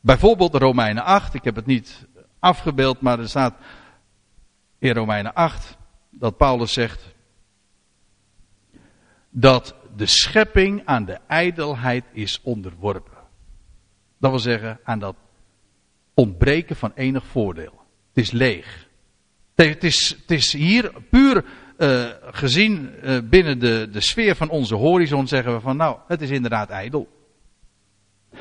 bijvoorbeeld Romeinen 8. Ik heb het niet afgebeeld, maar er staat in Romeinen 8 dat Paulus zegt dat de schepping aan de ijdelheid is onderworpen. Dat wil zeggen aan dat ontbreken van enig voordeel. Het is leeg. Het is, het is hier puur uh, gezien uh, binnen de, de sfeer van onze horizon zeggen we van nou, het is inderdaad ijdel.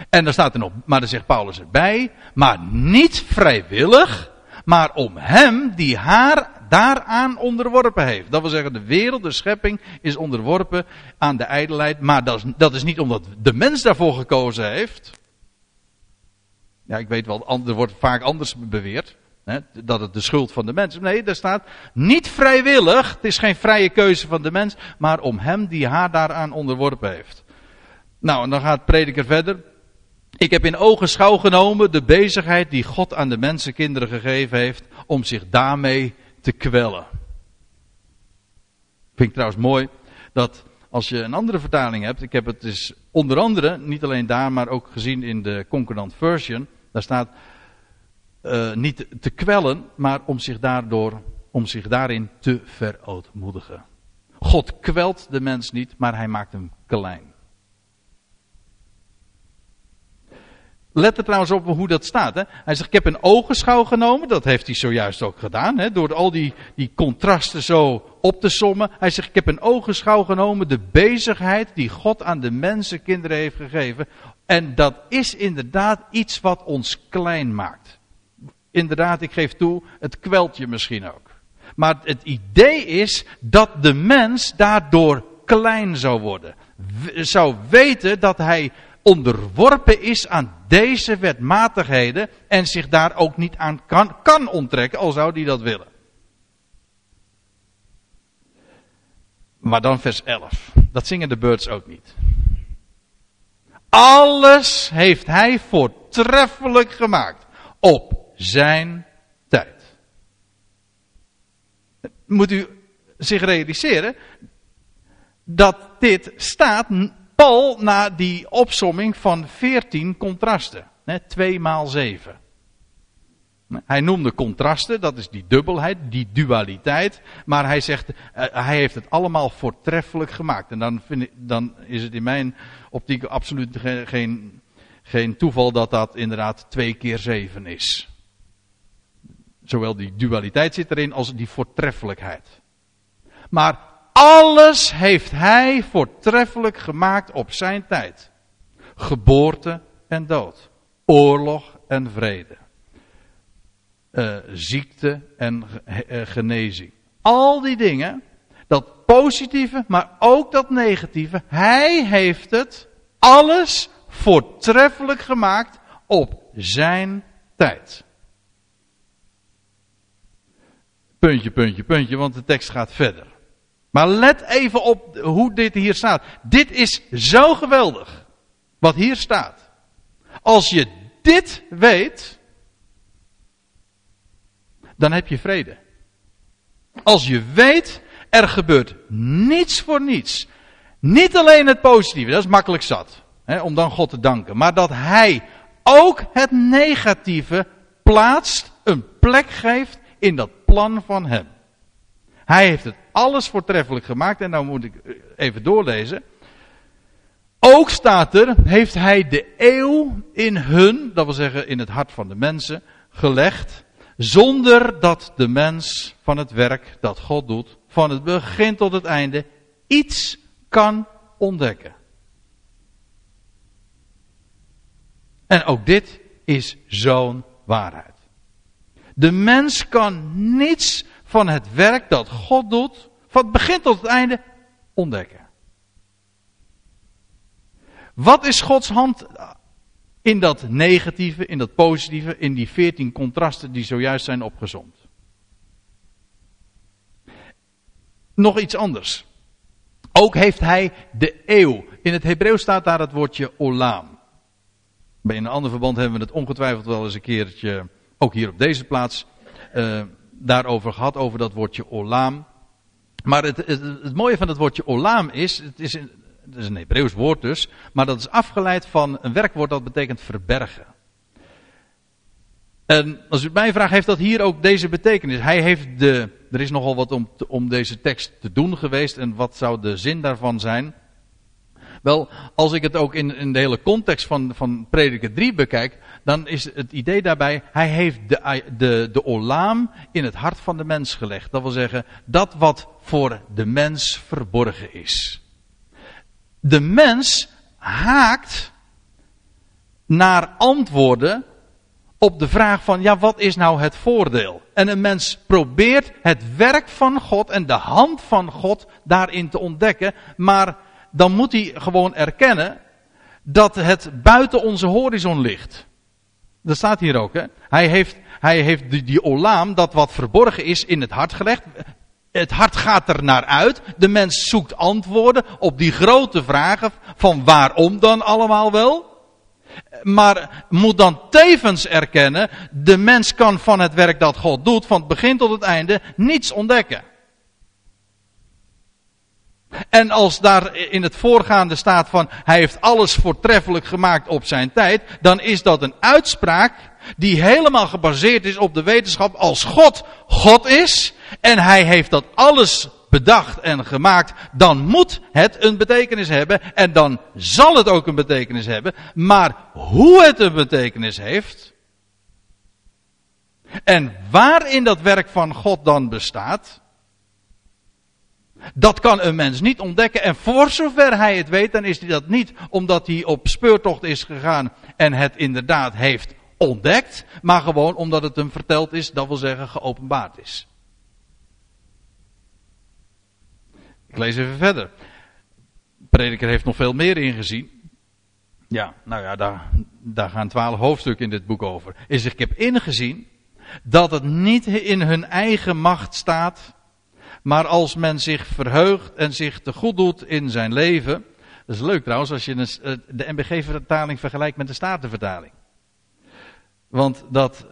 En dan staat er nog, maar dan zegt Paulus erbij, maar niet vrijwillig, maar om hem die haar daaraan onderworpen heeft. Dat wil zeggen, de wereld, de schepping is onderworpen aan de ijdelheid, maar dat is, niet omdat de mens daarvoor gekozen heeft. Ja, ik weet wel, er wordt vaak anders beweerd. Hè, dat het de schuld van de mens is. Nee, daar staat niet vrijwillig. Het is geen vrije keuze van de mens. Maar om hem die haar daaraan onderworpen heeft. Nou, en dan gaat prediker verder. Ik heb in ogenschouw genomen de bezigheid die God aan de mensenkinderen gegeven heeft. Om zich daarmee te kwellen. Vind ik trouwens mooi dat als je een andere vertaling hebt. Ik heb het dus onder andere, niet alleen daar, maar ook gezien in de Concordant Version. Daar staat uh, niet te kwellen, maar om zich, daardoor, om zich daarin te verootmoedigen. God kwelt de mens niet, maar hij maakt hem klein. Let er trouwens op hoe dat staat. Hè? Hij zegt, ik heb een ogenschouw genomen. Dat heeft hij zojuist ook gedaan. Hè? Door al die, die contrasten zo op te sommen. Hij zegt, ik heb een ogenschouw genomen. De bezigheid die God aan de mensen, kinderen heeft gegeven. En dat is inderdaad iets wat ons klein maakt inderdaad, ik geef toe, het kwelt je misschien ook. Maar het idee is dat de mens daardoor klein zou worden. Zou weten dat hij onderworpen is aan deze wetmatigheden en zich daar ook niet aan kan, kan onttrekken, al zou hij dat willen. Maar dan vers 11. Dat zingen de birds ook niet. Alles heeft hij voortreffelijk gemaakt. Op zijn tijd. Moet u zich realiseren dat dit staat pal na die opsomming van 14 contrasten. 2 maal 7. Hij noemde contrasten, dat is die dubbelheid, die dualiteit. Maar hij zegt, eh, hij heeft het allemaal voortreffelijk gemaakt. En dan, vind ik, dan is het in mijn optiek absoluut geen, geen toeval dat dat inderdaad 2 keer 7 is. Zowel die dualiteit zit erin als die voortreffelijkheid. Maar alles heeft hij voortreffelijk gemaakt op zijn tijd. Geboorte en dood. Oorlog en vrede. Uh, ziekte en uh, genezing. Al die dingen, dat positieve, maar ook dat negatieve, hij heeft het alles voortreffelijk gemaakt op zijn tijd. Puntje, puntje, puntje, want de tekst gaat verder. Maar let even op hoe dit hier staat. Dit is zo geweldig. Wat hier staat. Als je dit weet, dan heb je vrede. Als je weet, er gebeurt niets voor niets. Niet alleen het positieve, dat is makkelijk zat. Hè, om dan God te danken. Maar dat Hij ook het negatieve plaatst, een plek geeft in dat plan van hem. Hij heeft het alles voortreffelijk gemaakt. En nou moet ik even doorlezen. Ook staat er, heeft hij de eeuw in hun, dat wil zeggen in het hart van de mensen, gelegd. Zonder dat de mens van het werk dat God doet, van het begin tot het einde, iets kan ontdekken. En ook dit is zo'n waarheid. De mens kan niets van het werk dat God doet, van het begin tot het einde, ontdekken. Wat is Gods hand in dat negatieve, in dat positieve, in die veertien contrasten die zojuist zijn opgezomd? Nog iets anders. Ook heeft hij de eeuw. In het Hebreeuws staat daar het woordje olam. Bij een ander verband hebben we het ongetwijfeld wel eens een keertje ook hier op deze plaats, uh, daarover gehad, over dat woordje olam. Maar het, het, mooie van het woordje olam is, het is, een, het is een Hebreeuws woord dus, maar dat is afgeleid van een werkwoord dat betekent verbergen. En als u mij vraagt, heeft dat hier ook deze betekenis. Hij heeft de, er is nogal wat om, om deze tekst te doen geweest en wat zou de zin daarvan zijn? Wel, als ik het ook in, de hele context van, van Prediker 3 bekijk, dan is het idee daarbij, hij heeft de, de, de olaam in het hart van de mens gelegd. Dat wil zeggen, dat wat voor de mens verborgen is. De mens haakt naar antwoorden op de vraag van, ja, wat is nou het voordeel? En een mens probeert het werk van God en de hand van God daarin te ontdekken, maar dan moet hij gewoon erkennen dat het buiten onze horizon ligt. Dat staat hier ook, hè. Hij heeft, hij heeft die, die olaam, dat wat verborgen is, in het hart gelegd. Het hart gaat er naar uit. De mens zoekt antwoorden op die grote vragen van waarom dan allemaal wel. Maar moet dan tevens erkennen, de mens kan van het werk dat God doet, van het begin tot het einde, niets ontdekken. En als daar in het voorgaande staat van hij heeft alles voortreffelijk gemaakt op zijn tijd, dan is dat een uitspraak die helemaal gebaseerd is op de wetenschap als God God is en hij heeft dat alles bedacht en gemaakt, dan moet het een betekenis hebben en dan zal het ook een betekenis hebben. Maar hoe het een betekenis heeft en waarin dat werk van God dan bestaat, dat kan een mens niet ontdekken. En voor zover hij het weet, dan is hij dat niet omdat hij op speurtocht is gegaan en het inderdaad heeft ontdekt. Maar gewoon omdat het hem verteld is, dat wil zeggen geopenbaard is. Ik lees even verder. De prediker heeft nog veel meer ingezien. Ja, nou ja, daar, daar gaan twaalf hoofdstukken in dit boek over. Is ik heb ingezien dat het niet in hun eigen macht staat maar als men zich verheugt en zich te goed doet in zijn leven. Dat is leuk trouwens als je eh, de MBG-vertaling vergelijkt met de Statenvertaling. Want dat,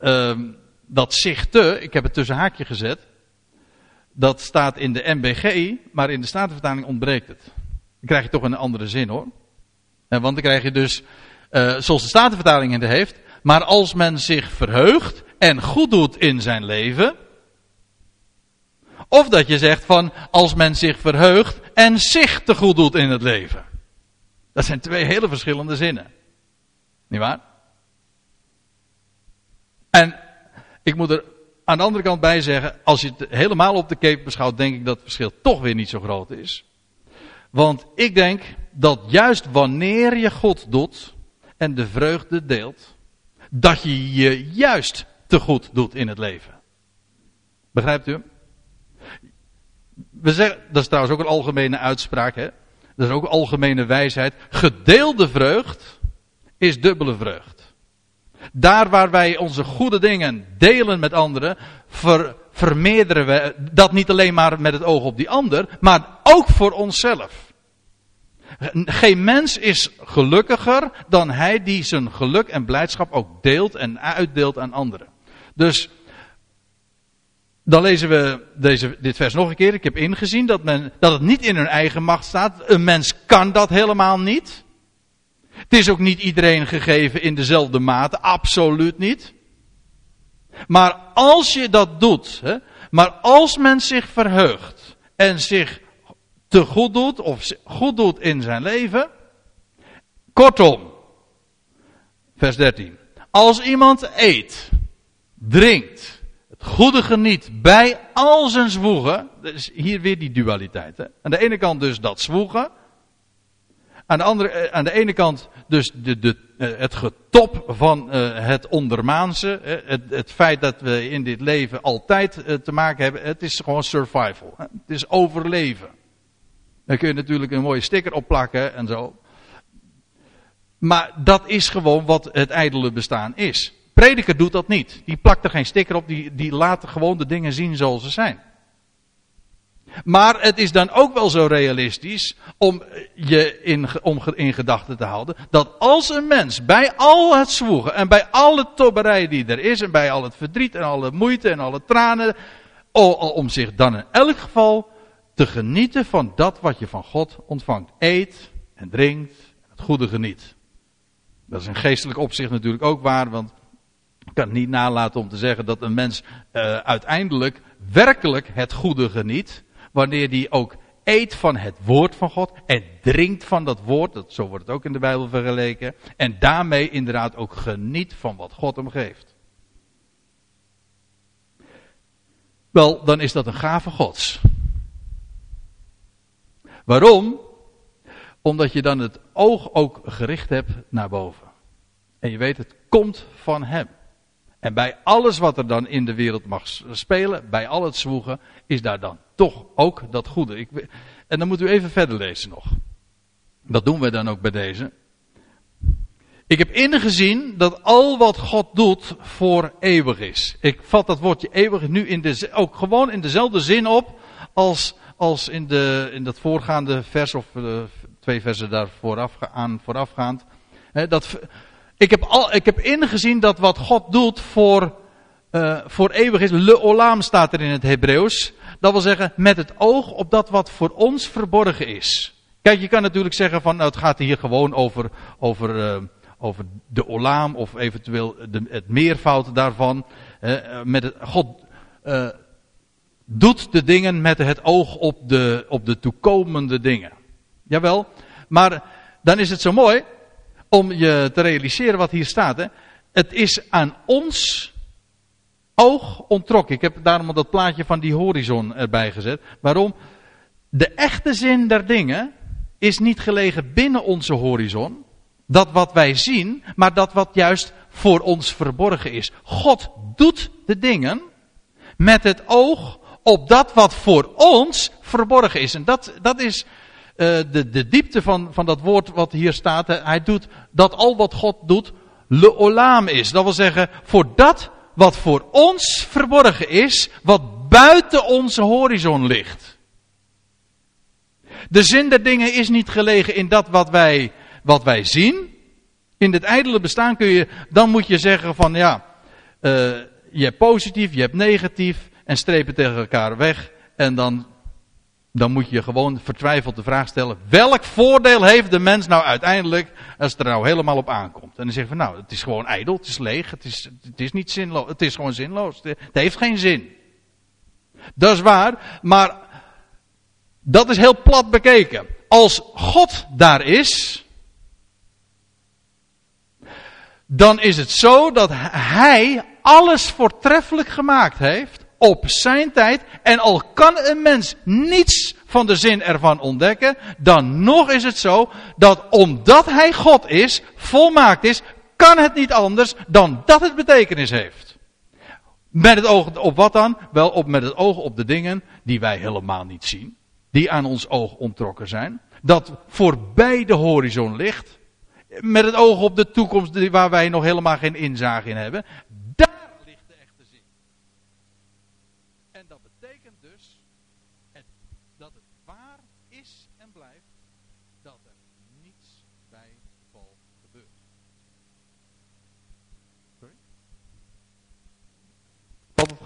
uh, dat zich te, ik heb het tussen haakje gezet. Dat staat in de MBG, maar in de Statenvertaling ontbreekt het. Dan krijg je toch een andere zin hoor. En want dan krijg je dus, uh, zoals de Statenvertaling het heeft. Maar als men zich verheugt en goed doet in zijn leven of dat je zegt van als men zich verheugt en zich te goed doet in het leven. Dat zijn twee hele verschillende zinnen. Niet waar? En ik moet er aan de andere kant bij zeggen, als je het helemaal op de keep beschouwt, denk ik dat het verschil toch weer niet zo groot is. Want ik denk dat juist wanneer je God doet en de vreugde deelt, dat je je juist te goed doet in het leven. Begrijpt u? We zeggen, dat is trouwens ook een algemene uitspraak, hè? Dat is ook algemene wijsheid. Gedeelde vreugd is dubbele vreugd. Daar waar wij onze goede dingen delen met anderen, ver, vermeerderen we dat niet alleen maar met het oog op die ander, maar ook voor onszelf. Geen mens is gelukkiger dan hij die zijn geluk en blijdschap ook deelt en uitdeelt aan anderen. Dus dan lezen we deze, dit vers nog een keer. Ik heb ingezien dat, men, dat het niet in hun eigen macht staat. Een mens kan dat helemaal niet. Het is ook niet iedereen gegeven in dezelfde mate. Absoluut niet. Maar als je dat doet, hè, maar als men zich verheugt en zich te goed doet of goed doet in zijn leven. Kortom, vers 13. Als iemand eet, drinkt, goede geniet bij al zijn zwoegen. Dus hier weer die dualiteit. Hè? Aan de ene kant dus dat zwoegen. Aan de, andere, eh, aan de ene kant dus de, de, eh, het getop van uh, het ondermaanse. Het, het, feit dat we in dit leven altijd te maken hebben. Het is gewoon survival. Het is overleven. Daar kun je natuurlijk een mooie sticker op plakken en zo. Maar dat is gewoon wat het ijdele bestaan is. Prediker doet dat niet. Die plakt er geen sticker op, die, die laat gewoon de dingen zien zoals ze zijn. Maar het is dan ook wel zo realistisch om je in, om in gedachten te houden dat als een mens bij al het zwoegen en bij alle tobberij die er is en bij al het verdriet en alle moeite en alle tranen, om zich dan in elk geval te genieten van dat wat je van God ontvangt. Eet en drinkt het goede geniet. Dat is in geestelijk opzicht natuurlijk ook waar, want kan niet nalaten om te zeggen dat een mens uh, uiteindelijk werkelijk het goede geniet. Wanneer die ook eet van het woord van God en drinkt van dat woord, dat, zo wordt het ook in de Bijbel vergeleken, en daarmee inderdaad ook geniet van wat God hem geeft. Wel, dan is dat een gave Gods. Waarom? Omdat je dan het oog ook gericht hebt naar boven. En je weet, het komt van Hem. En bij alles wat er dan in de wereld mag spelen, bij al het zwoegen, is daar dan toch ook dat goede. Ik, en dan moet u even verder lezen nog. Dat doen we dan ook bij deze. Ik heb ingezien dat al wat God doet voor eeuwig is. Ik vat dat woordje eeuwig nu in de, ook gewoon in dezelfde zin op als, als in, de, in dat voorgaande vers of uh, twee versen daar aan voorafgaand. dat, ik, heb al, ik heb ingezien dat wat God doet voor, uh, voor eeuwig is. Le olam staat er in het Hebreeuws. Dat wil zeggen, met het oog op dat wat voor ons verborgen is. Kijk, je kan natuurlijk zeggen van, nou, het gaat hier gewoon over, over, uh, over de olaam of eventueel de, het meervoud daarvan. Uh, met het, God uh, doet de dingen met het oog op de, op de toekomende dingen. Jawel, maar dan is het zo mooi om je te realiseren wat hier staat. Hè. Het is aan ons oog ontrokken. Ik heb daarom dat plaatje van die horizon erbij gezet. Waarom? De echte zin der dingen is niet gelegen binnen onze horizon. Dat wat wij zien, maar dat wat juist voor ons verborgen is. God doet de dingen met het oog op dat wat voor ons verborgen is. En dat, dat is de, de diepte van, van dat woord wat hier staat. Hij doet dat al wat God doet, le olam is. Dat wil zeggen, voor dat wat voor ons verborgen is, wat buiten onze horizon ligt. De zin der dingen is niet gelegen in dat wat wij, wat wij zien. In het ijdele bestaan kun je, dan moet je zeggen van ja, uh, je hebt positief, je hebt negatief en strepen tegen elkaar weg. En dan, dan moet je gewoon vertwijfeld de vraag stellen, welk voordeel heeft de mens nou uiteindelijk als het er nou helemaal op aankomt. En dan zeggen van nou, het is gewoon ijdel, het is leeg, het is, het is niet zinloos, het is gewoon zinloos. Het heeft geen zin. Dat is waar, maar dat is heel plat bekeken. Als God daar is, dan is het zo dat Hij alles voortreffelijk gemaakt heeft op zijn tijd. En al kan een mens niets van de zin ervan ontdekken, dan nog is het zo dat omdat hij God is, volmaakt is, kan het niet anders dan dat het betekenis heeft. Met het oog op wat dan? Wel op met het oog op de dingen die wij helemaal niet zien. Die aan ons oog ontrokken zijn. Dat voorbij de horizon ligt. Met het oog op de toekomst waar wij nog helemaal geen inzage in hebben.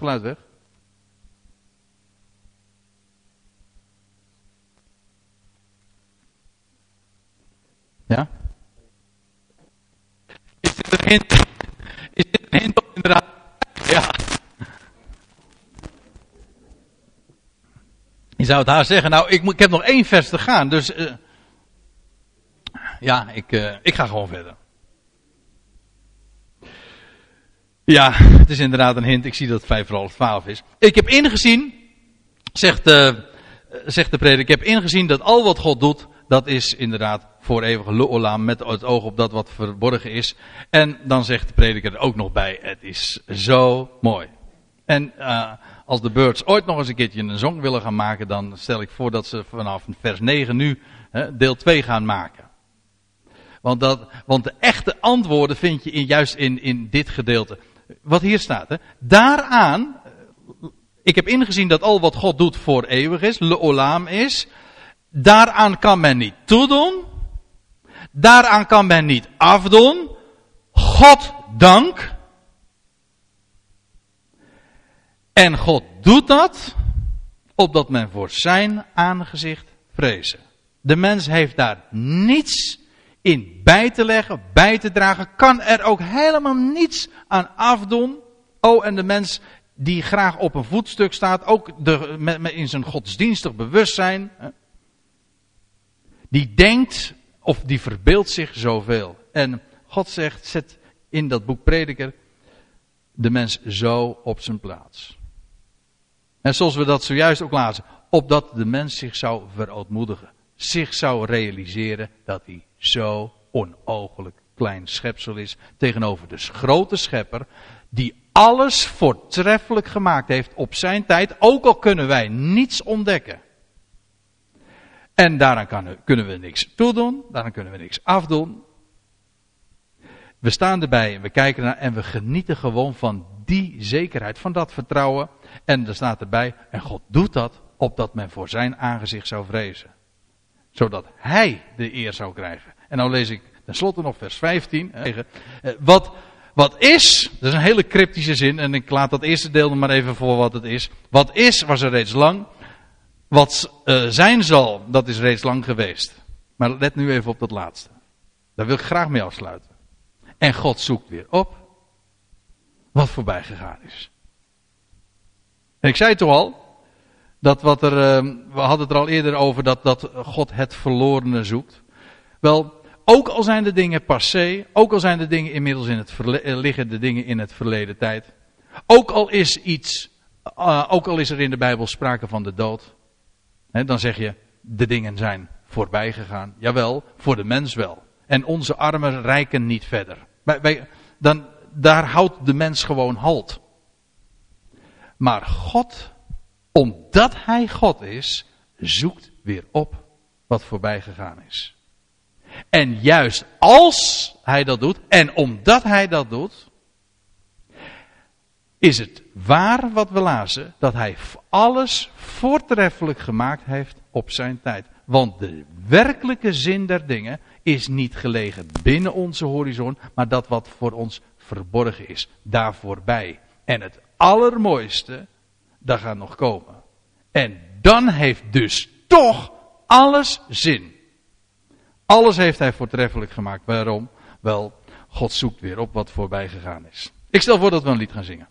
Geluid weg? Ja? Is dit een hint? Is dit een hint op inderdaad? Ja. Je zou het haar zeggen, nou, ik, moet, ik heb nog één vers te gaan, dus. Uh, ja, ik, uh, ik ga gewoon verder. Ja, het is inderdaad een hint. Ik zie dat het 5 voor half 12 is. Ik heb ingezien, zegt de, zegt de prediker, ik heb ingezien dat al wat God doet, dat is inderdaad voor eeuwig olam met het oog op dat wat verborgen is. En dan zegt de prediker er ook nog bij, het is zo mooi. En uh, als de Birds ooit nog eens een keertje een zong willen gaan maken, dan stel ik voor dat ze vanaf vers 9 nu hè, deel 2 gaan maken. Want, dat, want de echte antwoorden vind je juist in, in dit gedeelte wat hier staat. Hè? Daaraan, ik heb ingezien dat al wat God doet voor eeuwig is, le olam is. Daaraan kan men niet toedoen. Daaraan kan men niet afdoen. God dank. En God doet dat opdat men voor zijn aangezicht vrezen. De mens heeft daar niets in bij te leggen, bij te dragen, kan er ook helemaal niets aan afdoen. Oh, en de mens die graag op een voetstuk staat, ook de, in zijn godsdienstig bewustzijn, die denkt of die verbeeldt zich zoveel. En God zegt, zet in dat boek Prediker de mens zo op zijn plaats. En zoals we dat zojuist ook lazen, opdat de mens zich zou verootmoedigen. Zich zou realiseren dat hij zo onogelijk klein schepsel is tegenover de grote schepper die alles voortreffelijk gemaakt heeft op zijn tijd, ook al kunnen wij niets ontdekken. En daaraan kunnen we niks toedoen, daaraan kunnen we niks afdoen. We staan erbij en we kijken naar en we genieten gewoon van die zekerheid, van dat vertrouwen. En er staat erbij, en God doet dat opdat men voor zijn aangezicht zou vrezen. Zodat hij de eer zou krijgen. En nou lees ik tenslotte nog vers 15. Eh, wat, wat is, dat is een hele cryptische zin en ik laat dat eerste deel maar even voor wat het is. Wat is, was er reeds lang. Wat uh, zijn zal, dat is reeds lang geweest. Maar let nu even op dat laatste. Daar wil ik graag mee afsluiten. En God zoekt weer op wat voorbij gegaan is. En ik zei toch al, dat wat er, uh, we hadden het er al eerder over dat, dat God het verlorene zoekt. Wel, ook al zijn de dingen passé, ook al zijn de dingen inmiddels in het verleden, liggen de dingen in het verleden tijd. Ook al is iets, uh, ook al is er in de Bijbel sprake van de dood. Hè, dan zeg je, de dingen zijn voorbij gegaan. Jawel, voor de mens wel. En onze armen reiken niet verder. Dan, daar houdt de mens gewoon halt. Maar God, omdat Hij God is, zoekt weer op wat voorbij gegaan is. En juist als Hij dat doet, en omdat Hij dat doet, is het waar wat we lazen, dat Hij alles voortreffelijk gemaakt heeft op zijn tijd. Want de werkelijke zin der dingen is niet gelegen binnen onze horizon, maar dat wat voor ons verborgen is, daar voorbij. En het allermooiste, dat gaat nog komen. En dan heeft dus toch alles zin. Alles heeft hij voortreffelijk gemaakt. Waarom? Wel, God zoekt weer op wat voorbij gegaan is. Ik stel voor dat we een lied gaan zingen.